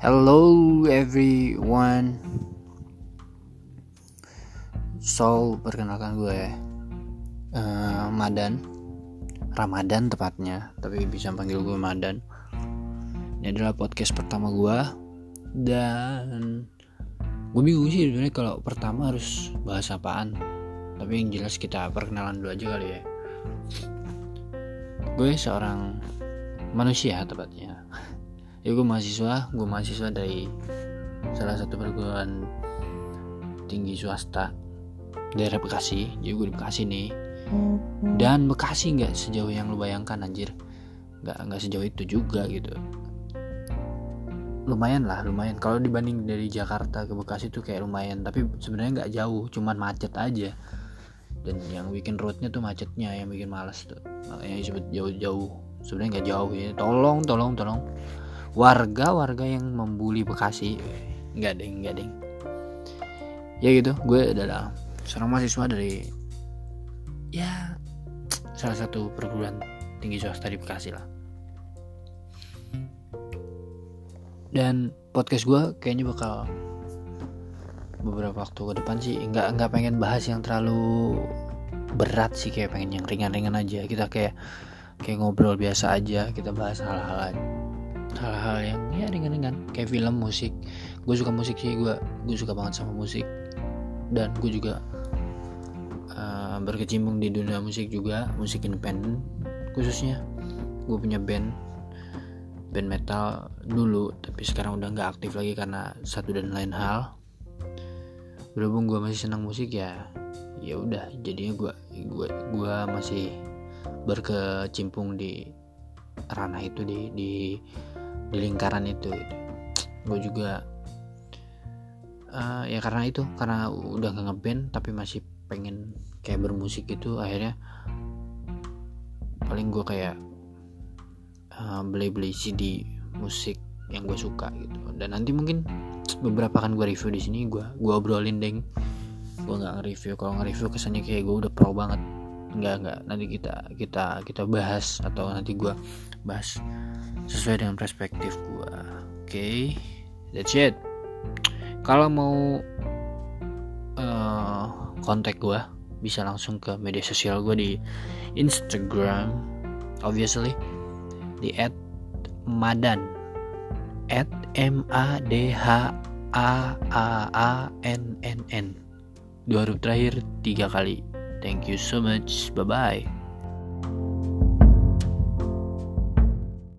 Hello everyone. So perkenalkan gue uh, Madan. Ramadan tepatnya Tapi bisa panggil gue Madan. Ini adalah podcast pertama gue Dan Gue bingung sih sebenarnya kalau pertama harus bahas apaan. Tapi yang jelas kita perkenalan dulu aja kali ya. Gue seorang manusia tepatnya ya gue mahasiswa gue mahasiswa dari salah satu perguruan tinggi swasta daerah Bekasi. Jadi gue di Bekasi nih. Dan Bekasi nggak sejauh yang lu bayangkan anjir. Nggak nggak sejauh itu juga gitu. Lumayan lah lumayan. Kalau dibanding dari Jakarta ke Bekasi tuh kayak lumayan. Tapi sebenarnya nggak jauh cuman macet aja. Dan yang bikin roadnya tuh macetnya yang bikin malas tuh. Makanya disebut jauh-jauh. Sebenarnya nggak jauh ya. Tolong tolong tolong warga-warga yang membuli Bekasi. Nggak deh nggak deh ya gitu gue adalah seorang mahasiswa dari ya salah satu perguruan tinggi swasta di Bekasi lah. Dan podcast gue kayaknya bakal beberapa waktu ke depan sih. Nggak nggak pengen bahas yang terlalu berat sih kayak pengen yang ringan-ringan aja. Kita kayak kayak ngobrol biasa aja kita bahas hal-hal hal-hal yang ya ringan-ringan. Kayak film musik. Gue suka musik sih. Gue gue suka banget sama musik. Dan gue juga uh, berkecimpung di dunia musik juga. Musik independen khususnya. Gue punya band band metal dulu tapi sekarang udah nggak aktif lagi karena satu dan lain hal. Berhubung gue masih senang musik ya ya udah. Jadinya gue gue gue masih berkecimpung di ranah itu di di di lingkaran itu. Gue juga uh, ya karena itu karena udah gak ngeband tapi masih pengen kayak bermusik itu akhirnya paling gue kayak uh, beli-beli CD musik yang gue suka gitu. Dan nanti mungkin beberapa kan gue review di sini gue gue obrolin deng. Gue nggak nge-review. Kalau nge-review kesannya kayak gue udah pro banget nggak nggak. Nanti kita kita kita bahas atau nanti gue bahas sesuai dengan perspektif gue oke? Okay, that's it. Kalau mau uh, kontak gue bisa langsung ke media sosial gue di Instagram obviously di at madan. At m a d h a a a n n n. Dua huruf terakhir tiga kali thank you so much. Bye bye